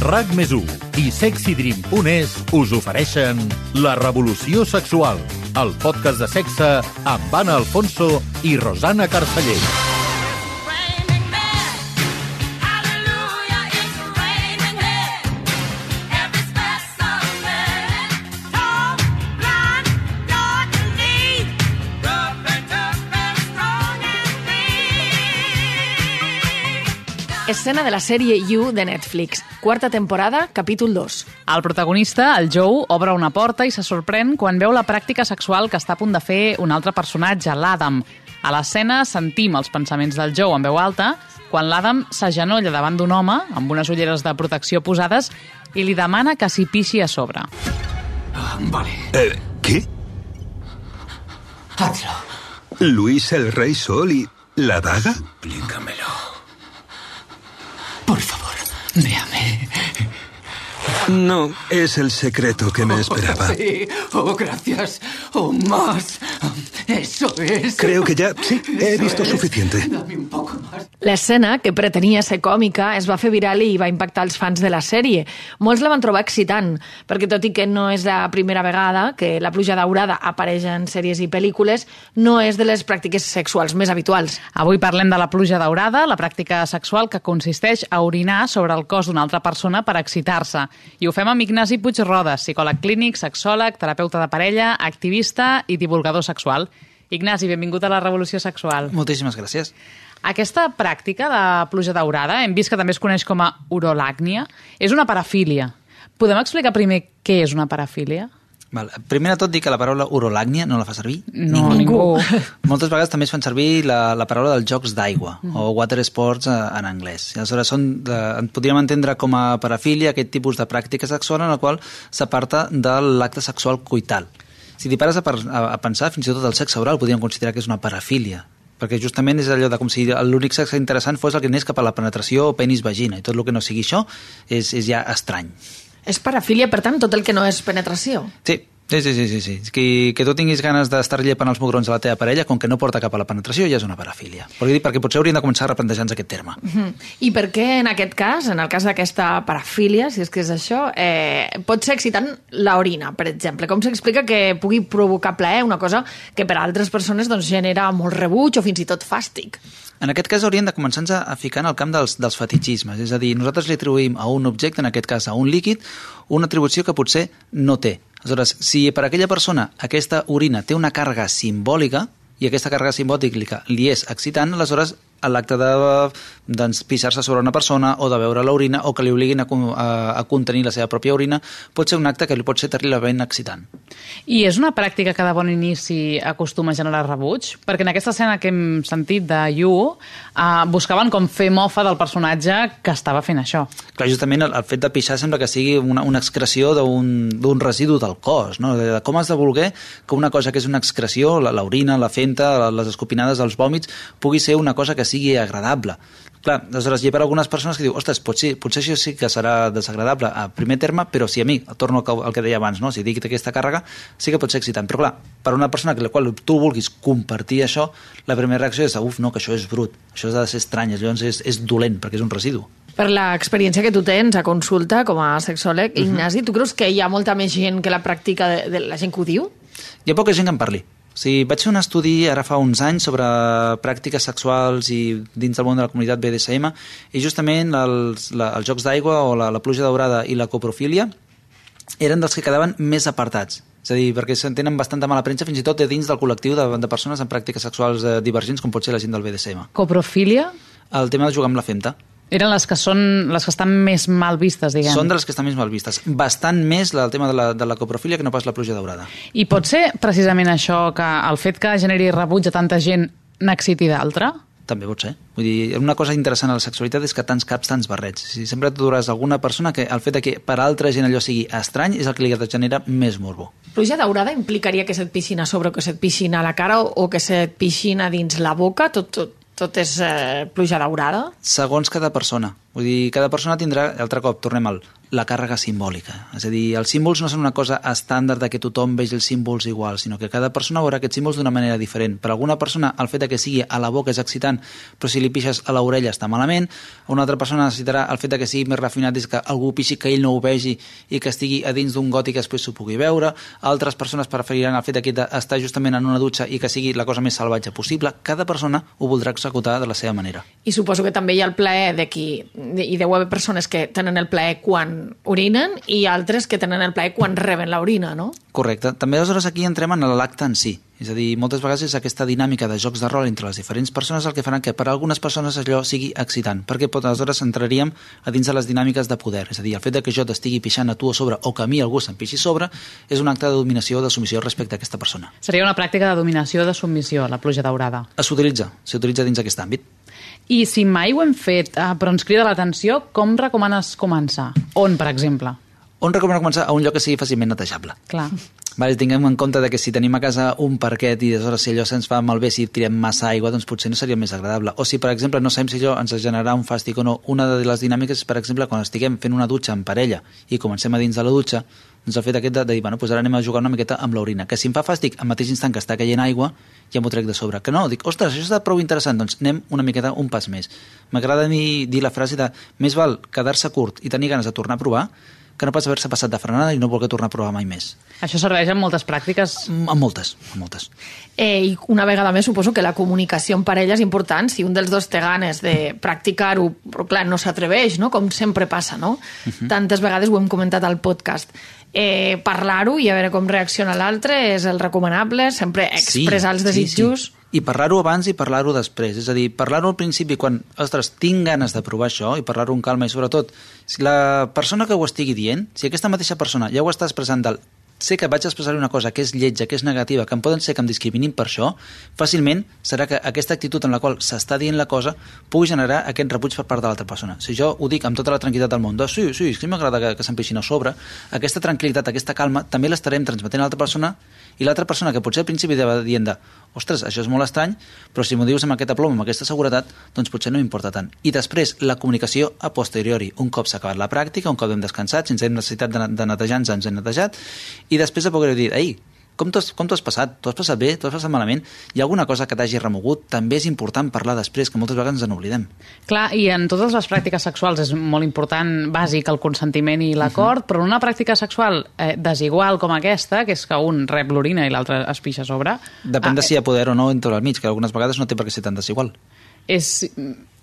RAC més i sexydream.es us ofereixen La revolució sexual, el podcast de sexe amb Anna Alfonso i Rosana Carceller. Escena de la sèrie You de Netflix. Quarta temporada, capítol 2. El protagonista, el Joe, obre una porta i se sorprèn quan veu la pràctica sexual que està a punt de fer un altre personatge, l'Adam. A l'escena sentim els pensaments del Joe en veu alta quan l'Adam s'agenolla davant d'un home amb unes ulleres de protecció posades i li demana que s'hi pixi a sobre. Ah, vale. Eh, ¿Qué? Hazlo. ¿Luis el Rey Sol y la daga? Explícamelo. Véame. No, es el secreto que me esperaba. Sí, oh, gracias. Oh, más. Eso es. Creo que ya, sí, he Eso visto es. suficiente. Dame un poco más. L'escena, que pretenia ser còmica, es va fer viral i va impactar els fans de la sèrie. Molts la van trobar excitant, perquè tot i que no és la primera vegada que la pluja daurada apareix en sèries i pel·lícules, no és de les pràctiques sexuals més habituals. Avui parlem de la pluja daurada, la pràctica sexual que consisteix a orinar sobre el cos d'una altra persona per excitar-se. I ho fem amb Ignasi Puigrodes, psicòleg clínic, sexòleg, terapeuta de parella, activista i divulgador sexual. Ignasi, benvingut a la Revolució Sexual. Moltíssimes gràcies. Aquesta pràctica de pluja daurada, hem vist que també es coneix com a urolàgnia, és una parafília. Podem explicar primer què és una parafília? Val. Primer de tot dir que la paraula urolàgnia no la fa servir No, ningú. Moltes vegades també es fan servir la, la paraula dels jocs d'aigua, mm. o water sports eh, en anglès. I aleshores són, de, podríem entendre com a parafília aquest tipus de pràctica sexual en la qual s'aparta de l'acte sexual coital. Si t'hi pares a, a pensar, fins i tot el sexe oral podríem considerar que és una parafília, perquè justament és allò de com si l'únic sexe interessant fos el que anés cap a la penetració o penis-vagina, i tot el que no sigui això és, és ja estrany. És parafília, per tant, tot el que no és penetració. Sí, sí, sí, sí, sí, sí. Que, que tu tinguis ganes d'estar llepant els mugrons de la teva parella, com que no porta cap a la penetració, ja és una parafília. Perquè, perquè potser hauríem de començar a replantejar-nos aquest terme. Mhm. I per què en aquest cas, en el cas d'aquesta parafília, si és que és això, eh, pot ser excitant l'orina, per exemple? Com s'explica que pugui provocar plaer, una cosa que per a altres persones doncs, genera molt rebuig o fins i tot fàstic? En aquest cas hauríem de començar-nos a ficar en el camp dels, dels fetichismes, és a dir, nosaltres li atribuïm a un objecte, en aquest cas a un líquid, una atribució que potser no té. Aleshores, si per aquella persona aquesta orina té una càrrega simbòlica, i aquesta càrrega simbòlica li és excitant, aleshores l'acte de doncs, pixar-se sobre una persona o de veure l'orina o que li obliguin a, a, a contenir la seva pròpia orina pot ser un acte que li pot ser terriblement excitant. I és una pràctica que de bon inici acostuma a generar rebuig? Perquè en aquesta escena que hem sentit de You, uh, buscaven com fer mofa del personatge que estava fent això. Clar, justament el, el fet de pixar sembla que sigui una, una excreció d'un residu del cos, no? De, de com has de voler que una cosa que és una excreció, la- l'orina, la fenta, les escopinades, els vòmits, pugui ser una cosa que sigui agradable. Clar, aleshores hi ha per algunes persones que diu ostres, potser, potser això sí que serà desagradable a primer terme, però si a mi, torno al que, deia abans, no? si dic aquesta càrrega, sí que pot ser excitant. Però clar, per una persona que la qual tu vulguis compartir això, la primera reacció és, uf, no, que això és brut, això ha de ser estrany, llavors és, és dolent, perquè és un residu. Per l'experiència que tu tens a consulta com a sexòleg, Ignasi, tu creus que hi ha molta més gent que la pràctica de, de la gent que ho diu? Hi ha poca gent que en parli. Sigui, vaig fer un estudi ara fa uns anys sobre pràctiques sexuals i dins del món de la comunitat BDSM i justament els, la, els jocs d'aigua o la, la pluja daurada i la coprofília eren dels que quedaven més apartats. És a dir, perquè se'n tenen bastanta mala premsa fins i tot de dins del col·lectiu de, de persones amb pràctiques sexuals eh, divergents com pot ser la gent del BDSM. Coprofília El tema de jugar amb la femta. Eren les que, són, les que estan més mal vistes, diguem. Són de les que estan més mal vistes. Bastant més la, el tema de la, de la coprofília que no pas la pluja daurada. I pot ser precisament això que el fet que generi rebuig a tanta gent n'exciti d'altra? També pot ser. Vull dir, una cosa interessant a la sexualitat és que tants caps, tants barrets. Si sempre trobaràs alguna persona que el fet de que per altra gent allò sigui estrany és el que li genera més morbo. Pluja daurada implicaria que se't pixin a sobre o que se't pixin a la cara o, o que se't pixin a dins la boca? Tot, tot, tot és eh, pluja daurada? Segons cada persona. Vull dir, cada persona tindrà, altre cop, tornem al la càrrega simbòlica. És a dir, els símbols no són una cosa estàndard de que tothom vegi els símbols igual, sinó que cada persona veurà aquests símbols d'una manera diferent. Per alguna persona, el fet de que sigui a la boca és excitant, però si li pixes a l'orella està malament. Una altra persona necessitarà el fet de que sigui més refinat és que algú pixi que ell no ho vegi i que estigui a dins d'un got i que després s'ho pugui veure. Altres persones preferiran el fet que està justament en una dutxa i que sigui la cosa més salvatge possible. Cada persona ho voldrà executar de la seva manera. I suposo que també hi ha el plaer de qui... Hi deu haver persones que tenen el plaer quan orinen i altres que tenen el plaer quan reben l'orina, no? Correcte. També aleshores aquí entrem en l'acte en si. És a dir, moltes vegades és aquesta dinàmica de jocs de rol entre les diferents persones el que farà que per a algunes persones allò sigui excitant, perquè pot, aleshores entraríem a dins de les dinàmiques de poder. És a dir, el fet de que jo t'estigui pixant a tu a sobre o que a mi algú se'm pixi a sobre és un acte de dominació o de submissió respecte a aquesta persona. Seria una pràctica de dominació o de submissió, la pluja daurada. S'utilitza, s'utilitza dins aquest àmbit. I si mai ho hem fet, eh, però ens crida l'atenció, com recomanes començar? On, per exemple? On recomano començar? A un lloc que sigui fàcilment netejable. Clar. Vale, tinguem en compte de que si tenim a casa un parquet i aleshores si allò se'ns fa malbé, si tirem massa aigua, doncs potser no seria més agradable. O si, per exemple, no sabem si allò ens generarà un fàstic o no, una de les dinàmiques és, per exemple, quan estiguem fent una dutxa en parella i comencem a dins de la dutxa, doncs el fet aquest de, de dir, bueno, doncs ara anem a jugar una miqueta amb l'orina, que si em fa fàstic al mateix instant que està caient aigua, ja m'ho trec de sobre. Que no, dic, ostres, això està prou interessant, doncs anem una miqueta un pas més. M'agrada a mi dir la frase de més val quedar-se curt i tenir ganes de tornar a provar que no pas haver-se passat de frenada i no voler tornar a provar mai més. Això serveix en moltes pràctiques? En moltes, en moltes. Eh, I una vegada més suposo que la comunicació en parella és important. Si un dels dos té ganes de practicar-ho, però clar, no s'atreveix, no? com sempre passa, no? Uh -huh. Tantes vegades ho hem comentat al podcast. Eh, Parlar-ho i a veure com reacciona l'altre és el recomanable, sempre expressar sí, els desitjos... Sí, sí i parlar-ho abans i parlar-ho després. És a dir, parlar-ho al principi quan, ostres, tinc ganes de provar això i parlar-ho amb calma i sobretot, si la persona que ho estigui dient, si aquesta mateixa persona ja ho està expressant del sé que vaig expressar una cosa que és lletja, que és negativa, que em poden ser que em discriminin per això, fàcilment serà que aquesta actitud en la qual s'està dient la cosa pugui generar aquest rebuig per part de l'altra persona. Si jo ho dic amb tota la tranquil·litat del món, de, sí, sí, sí m'agrada que, que se'm pixin a sobre, aquesta tranquil·litat, aquesta calma, també l'estarem transmetent a l'altra persona i l'altra persona que potser al principi estava dient de ostres, això és molt estrany, però si m'ho dius amb aquest aplom, amb aquesta seguretat, doncs potser no m'importa tant. I després, la comunicació a posteriori. Un cop s'ha acabat la pràctica, un cop hem descansat, si ens hem necessitat de, de netejar, ens hem netejat, i després de poder dir, ei, com t'ho has passat? T'ho has passat bé? T'ho has passat malament? Hi ha alguna cosa que t'hagi remogut? També és important parlar després, que moltes vegades ens n'oblidem. Clar, i en totes les pràctiques sexuals és molt important, bàsic, el consentiment i l'acord, uh -huh. però en una pràctica sexual eh, desigual com aquesta, que és que un rep l'orina i l'altre es pixa a sobre... Depèn de ah, si hi ha poder o no entre al mig, que algunes vegades no té per què ser tan desigual. És,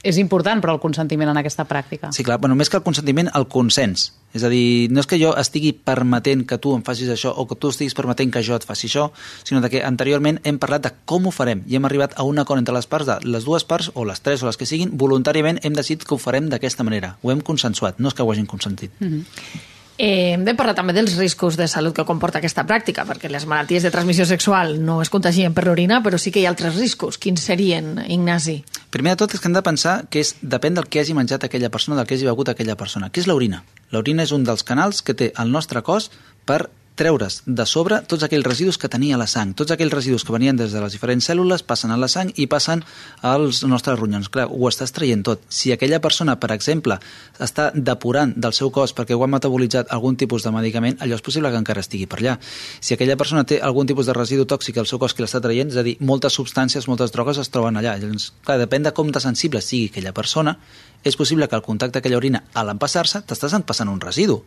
és important, però, el consentiment en aquesta pràctica. Sí, clar, bueno, més que el consentiment, el consens. És a dir, no és que jo estigui permetent que tu em facis això o que tu estiguis permetent que jo et faci això, sinó de que anteriorment hem parlat de com ho farem i hem arribat a un acord entre les parts de les dues parts, o les tres o les que siguin, voluntàriament hem decidit que ho farem d'aquesta manera. Ho hem consensuat, no és que ho hagin consentit. Mm -hmm. Eh, hem de parlar també dels riscos de salut que comporta aquesta pràctica, perquè les malalties de transmissió sexual no es contagien per l'orina, però sí que hi ha altres riscos. Quins serien, Ignasi? Primer de tot és que hem de pensar que és, depèn del que hagi menjat aquella persona, del que hagi begut aquella persona. Què és l'orina? L'orina és un dels canals que té el nostre cos per treure's de sobre tots aquells residus que tenia la sang. Tots aquells residus que venien des de les diferents cèl·lules passen a la sang i passen als nostres ronyons. Clar, ho estàs traient tot. Si aquella persona, per exemple, està depurant del seu cos perquè ho ha metabolitzat algun tipus de medicament, allò és possible que encara estigui per allà. Si aquella persona té algun tipus de residu tòxic al seu cos que l'està traient, és a dir, moltes substàncies, moltes drogues es troben allà. Llavors, clar, depèn de com de sensible sigui aquella persona, és possible que al contacte d'aquella orina, a l'empassar-se, t'estàs empassant un residu.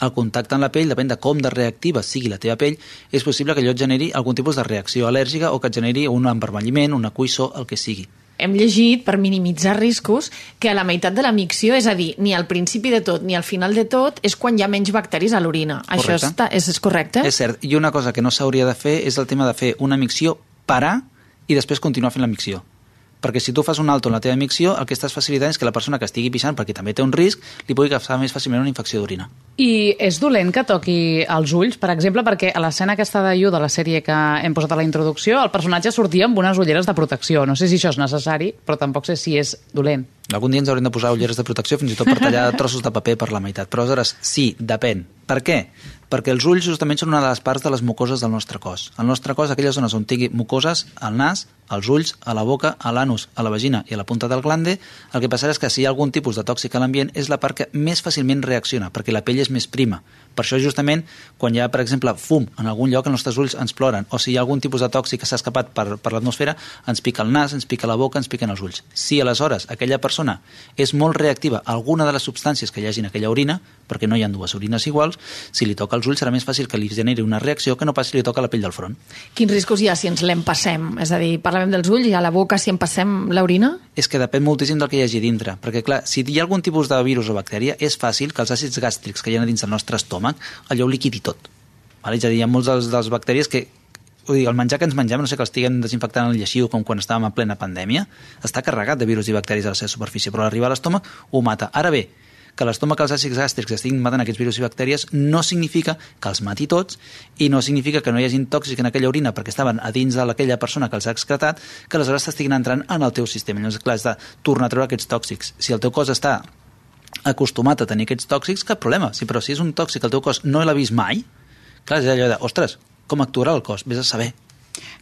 El contacte amb la pell, depèn de com de reactiva sigui la teva pell, és possible que allò et generi algun tipus de reacció al·lèrgica o que et generi un envermelliment, una cuissó, el que sigui. Hem llegit, per minimitzar riscos, que a la meitat de la micció, és a dir, ni al principi de tot ni al final de tot, és quan hi ha menys bacteris a l'orina. Això està, és, és correcte? És cert. I una cosa que no s'hauria de fer és el tema de fer una micció, parar i després continuar fent la micció perquè si tu fas un alto en la teva micció, el que estàs facilitant és que la persona que estigui pixant, perquè també té un risc, li pugui agafar més fàcilment una infecció d'orina. I és dolent que toqui els ulls, per exemple, perquè a l'escena aquesta de You, de la sèrie que hem posat a la introducció, el personatge sortia amb unes ulleres de protecció. No sé si això és necessari, però tampoc sé si és dolent. Algun dia ens haurem de posar ulleres de protecció fins i tot per tallar trossos de paper per la meitat. Però aleshores, sí, depèn. Per què? Perquè els ulls justament són una de les parts de les mucoses del nostre cos. El nostre cos, aquelles zones on tingui mucoses, al nas, als ulls, a la boca, a l'anus, a la vagina i a la punta del glande, el que passarà és que si hi ha algun tipus de tòxic a l'ambient és la part que més fàcilment reacciona, perquè la pell és més prima. Per això, justament, quan hi ha, per exemple, fum en algun lloc, els nostres ulls ens ploren, o si hi ha algun tipus de tòxic que s'ha escapat per, per l'atmosfera, ens pica el nas, ens pica la boca, ens piquen els ulls. Si aleshores aquella persona és molt reactiva a alguna de les substàncies que hi hagi en aquella orina, perquè no hi ha dues orines iguals, si li toca els ulls serà més fàcil que li generi una reacció que no pas si li toca la pell del front. Quins riscos hi ha si ens l'empassem? És a dir, parlem dels ulls i a la boca si empassem l'orina? És que depèn moltíssim del que hi hagi dintre, perquè clar, si hi ha algun tipus de virus o bactèria, és fàcil que els àcids gàstrics que hi ha dins del nostre estómac allò ho liquidi tot. Vale? És a dir, hi ha molts dels, dels bacteris que vull dir, el menjar que ens mengem, no sé que estiguem desinfectant el lleixiu com quan estàvem en plena pandèmia, està carregat de virus i bacteris a la seva superfície, però a l'arribar a l'estómac ho mata. Ara bé, que l'estómac els àcids gàstrics estiguin matant aquests virus i bactèries no significa que els mati tots i no significa que no hi hagi tòxic en aquella orina perquè estaven a dins d'aquella persona que els ha excretat que aleshores t'estiguin entrant en el teu sistema. Llavors, clar, has de tornar a treure aquests tòxics. Si el teu cos està acostumat a tenir aquests tòxics, cap problema. Sí, però si és un tòxic el teu cos no l'ha vist mai, clar, és allò de, ostres, com actuarà el cos? Vés a saber.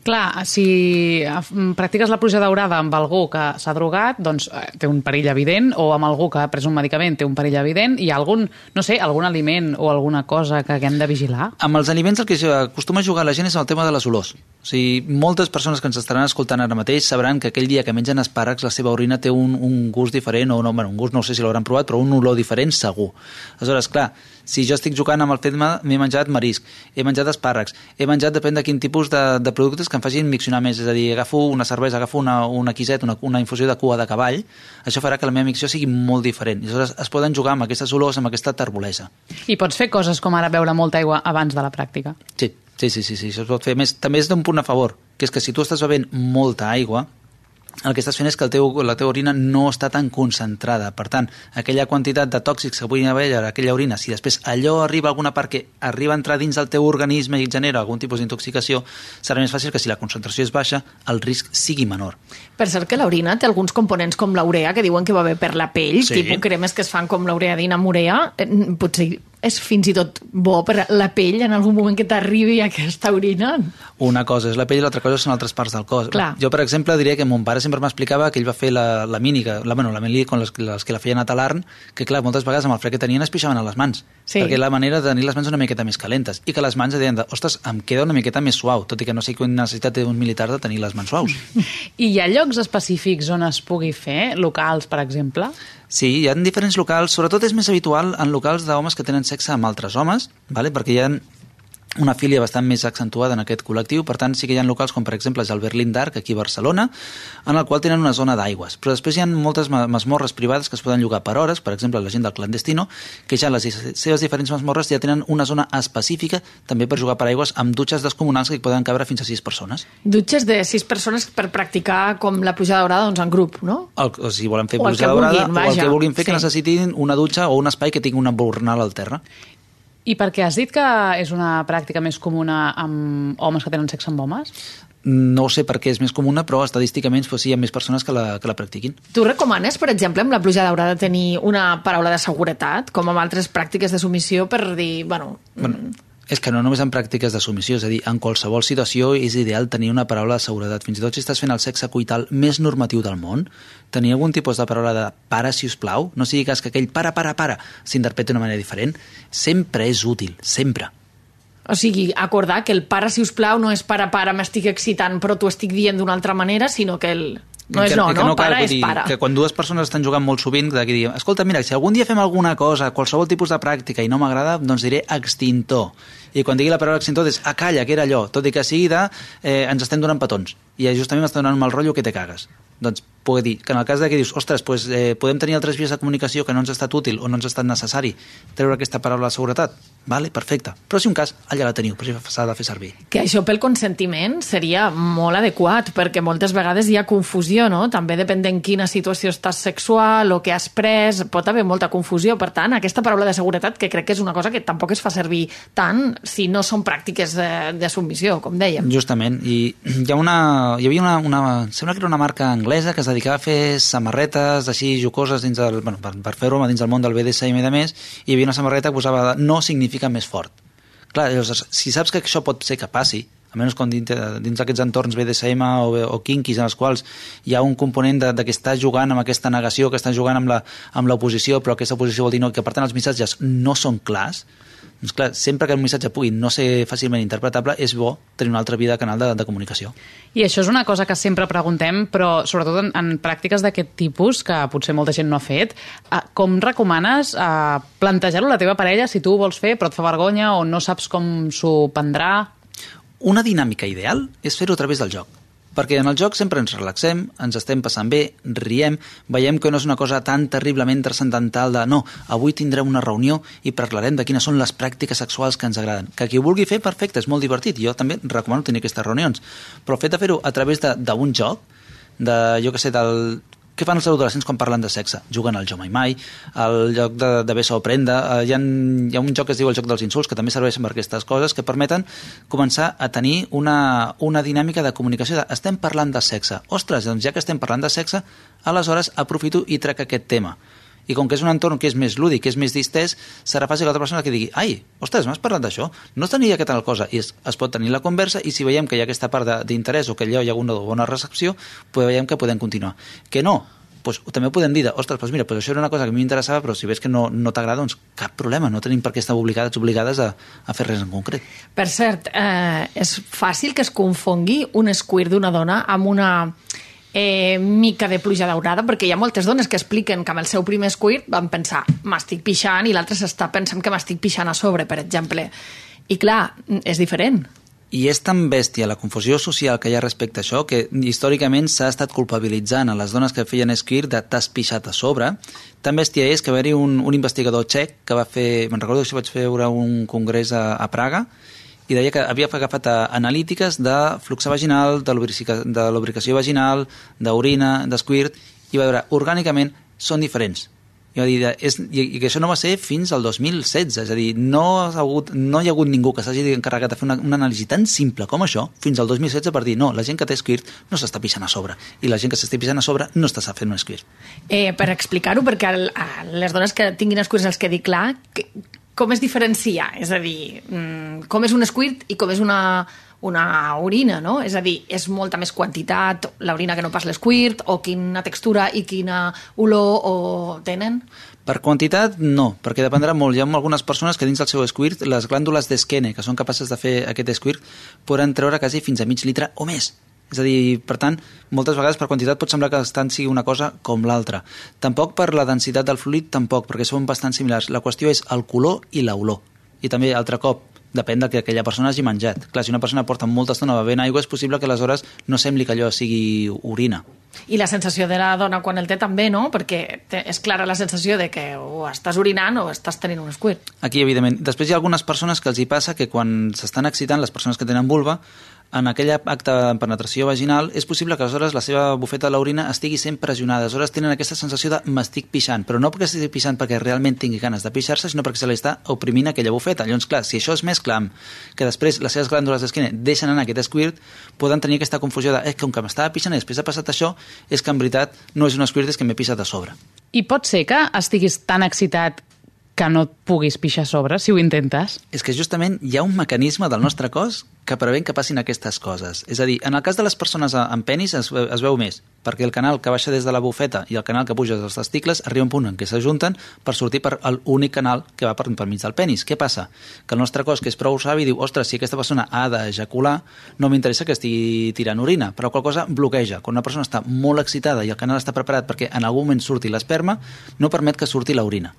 Clar, si eh, practiques la pluja daurada amb algú que s'ha drogat, doncs eh, té un perill evident, o amb algú que ha pres un medicament té un perill evident, ha algun, no sé, algun aliment o alguna cosa que haguem de vigilar? Amb els aliments el que acostuma a jugar la gent és el tema de les olors. O sigui, moltes persones que ens estaran escoltant ara mateix sabran que aquell dia que mengen espàrrecs la seva orina té un, un gust diferent, o no, bueno, un gust no sé si l'hauran provat, però un olor diferent segur. Aleshores, clar, si jo estic jugant amb el fet m'he menjat marisc, he menjat espàrrecs, he menjat depèn de quin tipus de, de productes que em facin miccionar més, és a dir, agafo una cervesa, agafo una, una quiseta, una, una infusió de cua de cavall, això farà que la meva micció sigui molt diferent. I aleshores es poden jugar amb aquestes olors, amb aquesta terbolesa. I pots fer coses com ara beure molta aigua abans de la pràctica? Sí, sí, sí, sí, sí això es pot fer. Més, també és d'un punt a favor, que és que si tu estàs bevent molta aigua, el que estàs fent és que el teu, la teva orina no està tan concentrada. Per tant, aquella quantitat de tòxics que puguin haver a aquella orina, si després allò arriba a alguna part que arriba a entrar dins del teu organisme i genera algun tipus d'intoxicació, serà més fàcil que si la concentració és baixa, el risc sigui menor. Per cert que l'orina té alguns components com l'urea, que diuen que va bé per la pell, sí. tipus cremes que es fan com l'ureadina amb urea, eh, potser és fins i tot bo per la pell en algun moment que t'arribi aquesta orina? Una cosa és la pell i l'altra cosa són altres parts del cos. Clar. Jo, per exemple, diria que mon pare sempre m'explicava que ell va fer la, la mínica, la, bueno, la mili con les, les que la feien a Talarn, que clar, moltes vegades amb el fred que tenien es pixaven a les mans. Sí. Perquè la manera de tenir les mans una miqueta més calentes. I que les mans deien, de, ostres, em queda una miqueta més suau, tot i que no sé quina necessitat té un militar de tenir les mans suaus. I hi ha llocs específics on es pugui fer, locals, per exemple? Sí, hi ha diferents locals, sobretot és més habitual en locals d'homes que tenen sexe amb altres homes, vale? perquè hi ha una filia bastant més accentuada en aquest col·lectiu, per tant sí que hi ha locals com per exemple és el Berlín Dark aquí a Barcelona, en el qual tenen una zona d'aigües, però després hi ha moltes masmorres privades que es poden llogar per hores, per exemple la gent del clandestino, que ja les seves diferents masmorres ja tenen una zona específica també per jugar per aigües amb dutxes descomunals que hi poden cabre fins a sis persones. Dutxes de sis persones per practicar com la pujada daurada doncs, en grup, no? El, o si volen fer pujada daurada o el que vulguin fer sí. que necessitin una dutxa o un espai que tingui una bornal al terra. I per què has dit que és una pràctica més comuna amb homes que tenen sexe amb homes? No sé per què és més comuna, però estadísticament pues, sí, hi ha més persones que la, que la practiquin. Tu recomanes, per exemple, amb la pluja daurada tenir una paraula de seguretat, com amb altres pràctiques de submissió, per dir, bueno... bueno és que no només en pràctiques de submissió, és a dir, en qualsevol situació és ideal tenir una paraula de seguretat. Fins i tot si estàs fent el sexe coital més normatiu del món, tenir algun tipus de paraula de para, si us plau, no sigui cas que aquell para, para, para s'interpreti d'una manera diferent, sempre és útil, sempre. O sigui, acordar que el para, si us plau, no és para, para, m'estic excitant, però t'ho estic dient d'una altra manera, sinó que el no és no, no, no para és para. Que quan dues persones estan jugant molt sovint, d'aquí diem, escolta, mira, si algun dia fem alguna cosa, qualsevol tipus de pràctica i no m'agrada, doncs diré extintor. I quan digui la paraula extintor, és, ah, calla, que era allò, tot i que sigui de, eh, ens estem donant petons. I justament m'està donant un mal rotllo que te cagues. Doncs pugui dir que en el cas de que dius, ostres, pues, eh, podem tenir altres vies de comunicació que no ens ha estat útil o no ens ha estat necessari treure aquesta paraula de seguretat, vale, perfecte. Però si un cas, allà la teniu, però s'ha de fer servir. Que això pel consentiment seria molt adequat, perquè moltes vegades hi ha confusió, no? També depèn en quina situació estàs sexual o què has pres, pot haver molta confusió. Per tant, aquesta paraula de seguretat, que crec que és una cosa que tampoc es fa servir tant, si no són pràctiques de, de submissió, com dèiem. Justament, i hi, ha una, hi havia una, una... Sembla que era una marca anglesa que es dedicava a fer samarretes així jocoses dins del, bueno, per, per fer-ho dins del món del BDSM i de més, i hi havia una samarreta que posava no significa més fort. Clar, llavors, si saps que això pot ser que passi, almenys quan dins, dins d'aquests entorns BDSM o, o kinkis en els quals hi ha un component de, de que està jugant amb aquesta negació, que està jugant amb l'oposició, però aquesta oposició vol dir no, que per tant els missatges no són clars, doncs clar, sempre que un missatge pugui no ser fàcilment interpretable, és bo tenir una altra via de canal de, de comunicació. I això és una cosa que sempre preguntem, però sobretot en, en pràctiques d'aquest tipus, que potser molta gent no ha fet, eh, com recomanes eh, plantejar-ho a la teva parella si tu ho vols fer però et fa vergonya o no saps com s'ho prendrà? Una dinàmica ideal és fer-ho a través del joc. Perquè en el joc sempre ens relaxem, ens estem passant bé, riem, veiem que no és una cosa tan terriblement transcendental de no, avui tindrem una reunió i parlarem de quines són les pràctiques sexuals que ens agraden. Que qui ho vulgui fer, perfecte, és molt divertit. Jo també recomano tenir aquestes reunions. Però el fet de fer-ho a través d'un joc, de, jo que sé, del... Què fan els adolescents quan parlen de sexe? Juguen al Jo Mai Mai, al lloc de, de Besa o Prenda, eh, hi, ha, hi ha un joc que es diu el joc dels insults, que també serveixen per aquestes coses, que permeten començar a tenir una, una dinàmica de comunicació de estem parlant de sexe. Ostres, doncs ja que estem parlant de sexe, aleshores aprofito i trec aquest tema. I com que és un entorn que és més lúdic, que és més distès, serà fàcil que l'altra persona que digui ai, ostres, m'has parlat d'això? No tenia que tal cosa. I es, es pot tenir la conversa i si veiem que hi ha aquesta part d'interès o que allò hi ha una bona recepció, pues veiem que podem continuar. Que no, pues, també podem dir, ostres, doncs mira, pues això era una cosa que a mi m'interessava, però si ves que no, no t'agrada, doncs cap problema, no tenim per què estar obligades obligades a, a fer res en concret. Per cert, eh, és fàcil que es confongui un squirt d'una dona amb una eh, mica de pluja daurada, perquè hi ha moltes dones que expliquen que amb el seu primer squirt van pensar m'estic pixant i l'altre s'està pensant que m'estic pixant a sobre, per exemple. I clar, és diferent. I és tan bèstia la confusió social que hi ha respecte a això que històricament s'ha estat culpabilitzant a les dones que feien squirt de t'has pixat a sobre. Tan bèstia és que va haver un, un investigador txec que va fer, me'n recordo que això vaig fer un congrés a, a Praga, i deia que havia agafat eh, analítiques de flux vaginal, de de lubricació vaginal, d'orina, d'esquirt, i va veure, orgànicament són diferents. I va dir, és, i, que això no va ser fins al 2016, és a dir, no, ha hagut, no hi ha hagut ningú que s'hagi encarregat de fer una, una anàlisi tan simple com això fins al 2016 per dir, no, la gent que té squirt no s'està pixant a sobre, i la gent que s'està pixant a sobre no està fent un squirt. Eh, per explicar-ho, perquè el, les dones que tinguin squirts els quedi clar, que, com es diferencia? És a dir, mm, com és un squirt i com és una, una orina, no? És a dir, és molta més quantitat l'orina que no pas l'esquirt, o quina textura i quina olor o tenen? Per quantitat, no, perquè dependrà molt. Hi ha algunes persones que dins del seu squirt, les glàndules d'esquene, que són capaces de fer aquest squirt, poden treure quasi fins a mig litre o més. És a dir, per tant, moltes vegades per quantitat pot semblar que tant sigui una cosa com l'altra. Tampoc per la densitat del fluid, tampoc, perquè són bastant similars. La qüestió és el color i l'olor. I també, altre cop, depèn del que aquella persona hagi menjat. Clar, si una persona porta molta estona bevent aigua, és possible que aleshores no sembli que allò sigui orina. I la sensació de la dona quan el té també, no? Perquè té, és clara la sensació de que o estàs orinant o estàs tenint un squirt. Aquí, evidentment. Després hi ha algunes persones que els hi passa que quan s'estan excitant, les persones que tenen vulva, en aquell acte de penetració vaginal, és possible que aleshores la seva bufeta de l'orina estigui sent pressionada. Aleshores tenen aquesta sensació de m'estic pixant, però no perquè estigui pixant perquè realment tingui ganes de pixar-se, sinó perquè se li està oprimint aquella bufeta. Llavors, clar, si això es mescla amb que després les seves glàndules d'esquena deixen anar aquest squirt, poden tenir aquesta confusió de eh, com que m'estava pixant i després ha passat això, és que en veritat no és un squirt, és que m'he pixat a sobre. I pot ser que estiguis tan excitat que no et puguis pixar a sobre si ho intentes? És que justament hi ha un mecanisme del nostre cos que prevent que passin aquestes coses. És a dir, en el cas de les persones amb penis es, es veu més, perquè el canal que baixa des de la bufeta i el canal que puja dels testicles arriba un punt en què s'ajunten per sortir per l'únic canal que va per, per mig del penis. Què passa? Que el nostre cos, que és prou savi, diu, ostres, si aquesta persona ha d'ejacular, no m'interessa que estigui tirant orina, però qual cosa bloqueja. Quan una persona està molt excitada i el canal està preparat perquè en algun moment surti l'esperma, no permet que surti l'orina.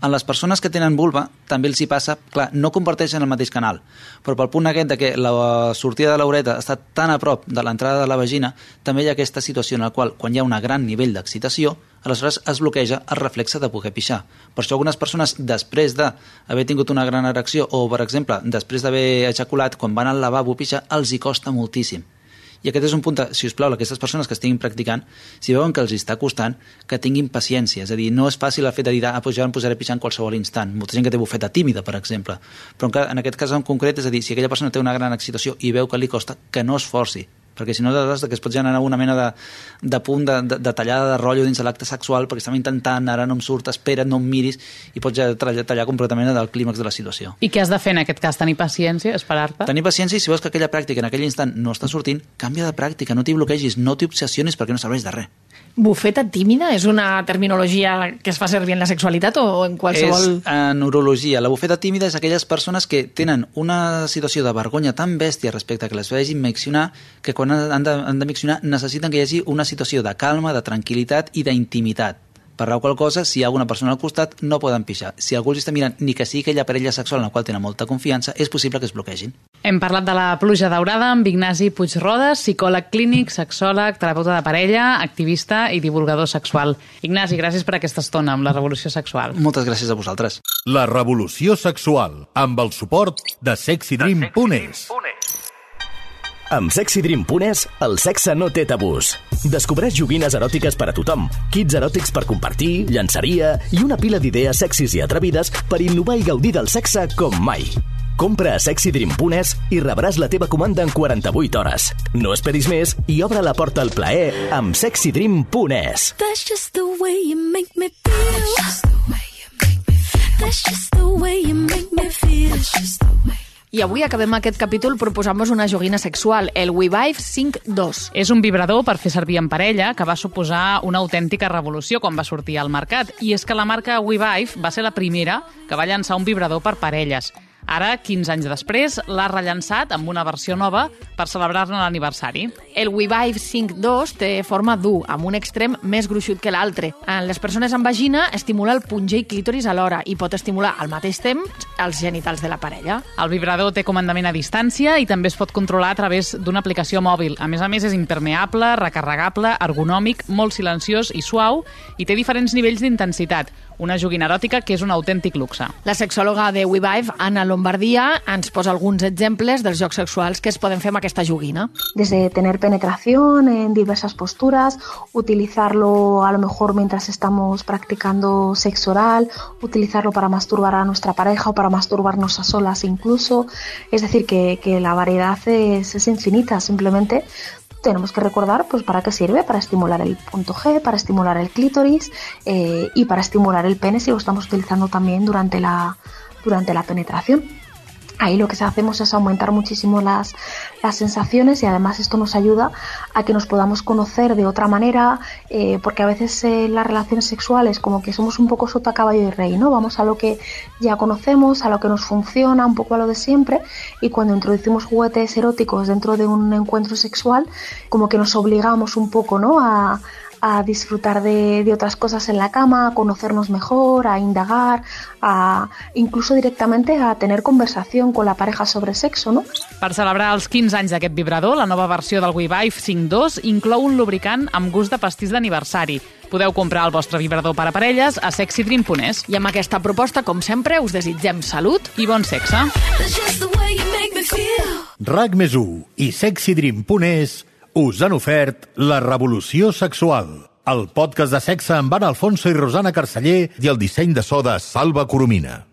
En les persones que tenen vulva també els hi passa, clar, no comparteixen el mateix canal, però pel punt aquest de que la sortida de l'ureta està tan a prop de l'entrada de la vagina, també hi ha aquesta situació en la qual, quan hi ha un gran nivell d'excitació, aleshores es bloqueja el reflexe de poder pixar. Per això algunes persones, després d'haver tingut una gran erecció, o, per exemple, després d'haver ejaculat, quan van al lavabo a pixar, els hi costa moltíssim. I aquest és un punt, de, si us plau, aquestes persones que estiguin practicant, si veuen que els està costant, que tinguin paciència. És a dir, no és fàcil el fet de dir, ah, doncs jo em posaré a pixar en qualsevol instant. Molta gent que té bufeta tímida, per exemple. Però en, en aquest cas en concret, és a dir, si aquella persona té una gran excitació i veu que li costa, que no es forci perquè si no que es pot generar una mena de, de punt de, de, de tallada de rotllo dins de l'acte sexual perquè estem intentant, ara no em surt, espera, no em miris i pots ja tallar, tallar completament del clímax de la situació. I què has de fer en aquest cas? Tenir paciència, esperar-te? Tenir paciència i si veus que aquella pràctica en aquell instant no està sortint, canvia de pràctica, no t'hi bloquegis, no t'hi obsessionis perquè no serveix de res. Bufeta tímida és una terminologia que es fa servir en la sexualitat o en qualsevol... És en urologia. La bufeta tímida és aquelles persones que tenen una situació de vergonya tan bèstia respecte a que les vegin miccionar que quan han de, han de miccionar necessiten que hi hagi una situació de calma, de tranquil·litat i d'intimitat per la qual cosa, si hi ha alguna persona al costat, no poden pixar. Si algú els està mirant, ni que sigui aquella parella sexual en la qual tenen molta confiança, és possible que es bloquegin. Hem parlat de la pluja daurada amb Ignasi Puigrodes, psicòleg clínic, sexòleg, terapeuta de parella, activista i divulgador sexual. Ignasi, gràcies per aquesta estona amb la Revolució Sexual. Moltes gràcies a vosaltres. La Revolució Sexual, amb el suport de sexydream.es. Amb sexydream.es, el sexe no té tabús. Descobreix joguines eròtiques per a tothom, kits eròtics per compartir, llançaria i una pila d'idees sexis i atrevides per innovar i gaudir del sexe com mai. Compra a sexydream.es i rebràs la teva comanda en 48 hores. No esperis més i obre la porta al plaer amb sexydream.es. That's just the way you make me feel. That's just the way you make me feel. That's just the way you make me feel. That's just the way. I avui acabem aquest capítol proposant-vos una joguina sexual, el WeVive 5.2. És un vibrador per fer servir en parella que va suposar una autèntica revolució quan va sortir al mercat. I és que la marca WeVive va ser la primera que va llançar un vibrador per parelles. Ara, 15 anys després, l'ha rellançat amb una versió nova per celebrar-ne l'aniversari. El WeVive 5.2 té forma dur, amb un extrem més gruixut que l'altre. En les persones amb vagina estimula el punge i clítoris alhora i pot estimular al mateix temps els genitals de la parella. El vibrador té comandament a distància i també es pot controlar a través d'una aplicació mòbil. A més a més, és impermeable, recarregable, ergonòmic, molt silenciós i suau i té diferents nivells d'intensitat una joguina eròtica que és un autèntic luxe. La sexòloga de WeVive, Anna Lombardia, ens posa alguns exemples dels jocs sexuals que es poden fer amb aquesta joguina. Desde tener penetración en diversas posturas, utilizarlo a lo mejor mientras estamos practicando sexo oral, utilizarlo para masturbar a nuestra pareja o para masturbarnos a solas incluso. Es decir, que, que la variedad es, es infinita, simplemente tenemos que recordar pues para qué sirve, para estimular el punto G, para estimular el clítoris eh, y para estimular el pene si lo estamos utilizando también durante la, durante la penetración. Ahí lo que hacemos es aumentar muchísimo las, las sensaciones y además esto nos ayuda a que nos podamos conocer de otra manera, eh, porque a veces eh, las relaciones sexuales como que somos un poco sota caballo y rey, ¿no? Vamos a lo que ya conocemos, a lo que nos funciona, un poco a lo de siempre, y cuando introducimos juguetes eróticos dentro de un encuentro sexual, como que nos obligamos un poco, ¿no? A, a disfrutar de, de, otras cosas en la cama, a conocernos mejor, a indagar, a incluso directamente a tener conversación con la pareja sobre sexo, no? Per celebrar els 15 anys d'aquest vibrador, la nova versió del WeVive 5.2 inclou un lubricant amb gust de pastís d'aniversari. Podeu comprar el vostre vibrador per a parelles a sexydream.es. I amb aquesta proposta, com sempre, us desitgem salut i bon sexe. RAC més i sexydream.es us han ofert La Revolució Sexual, el podcast de sexe amb Anna Alfonso i Rosana Carceller i el disseny de so de Salva Coromina.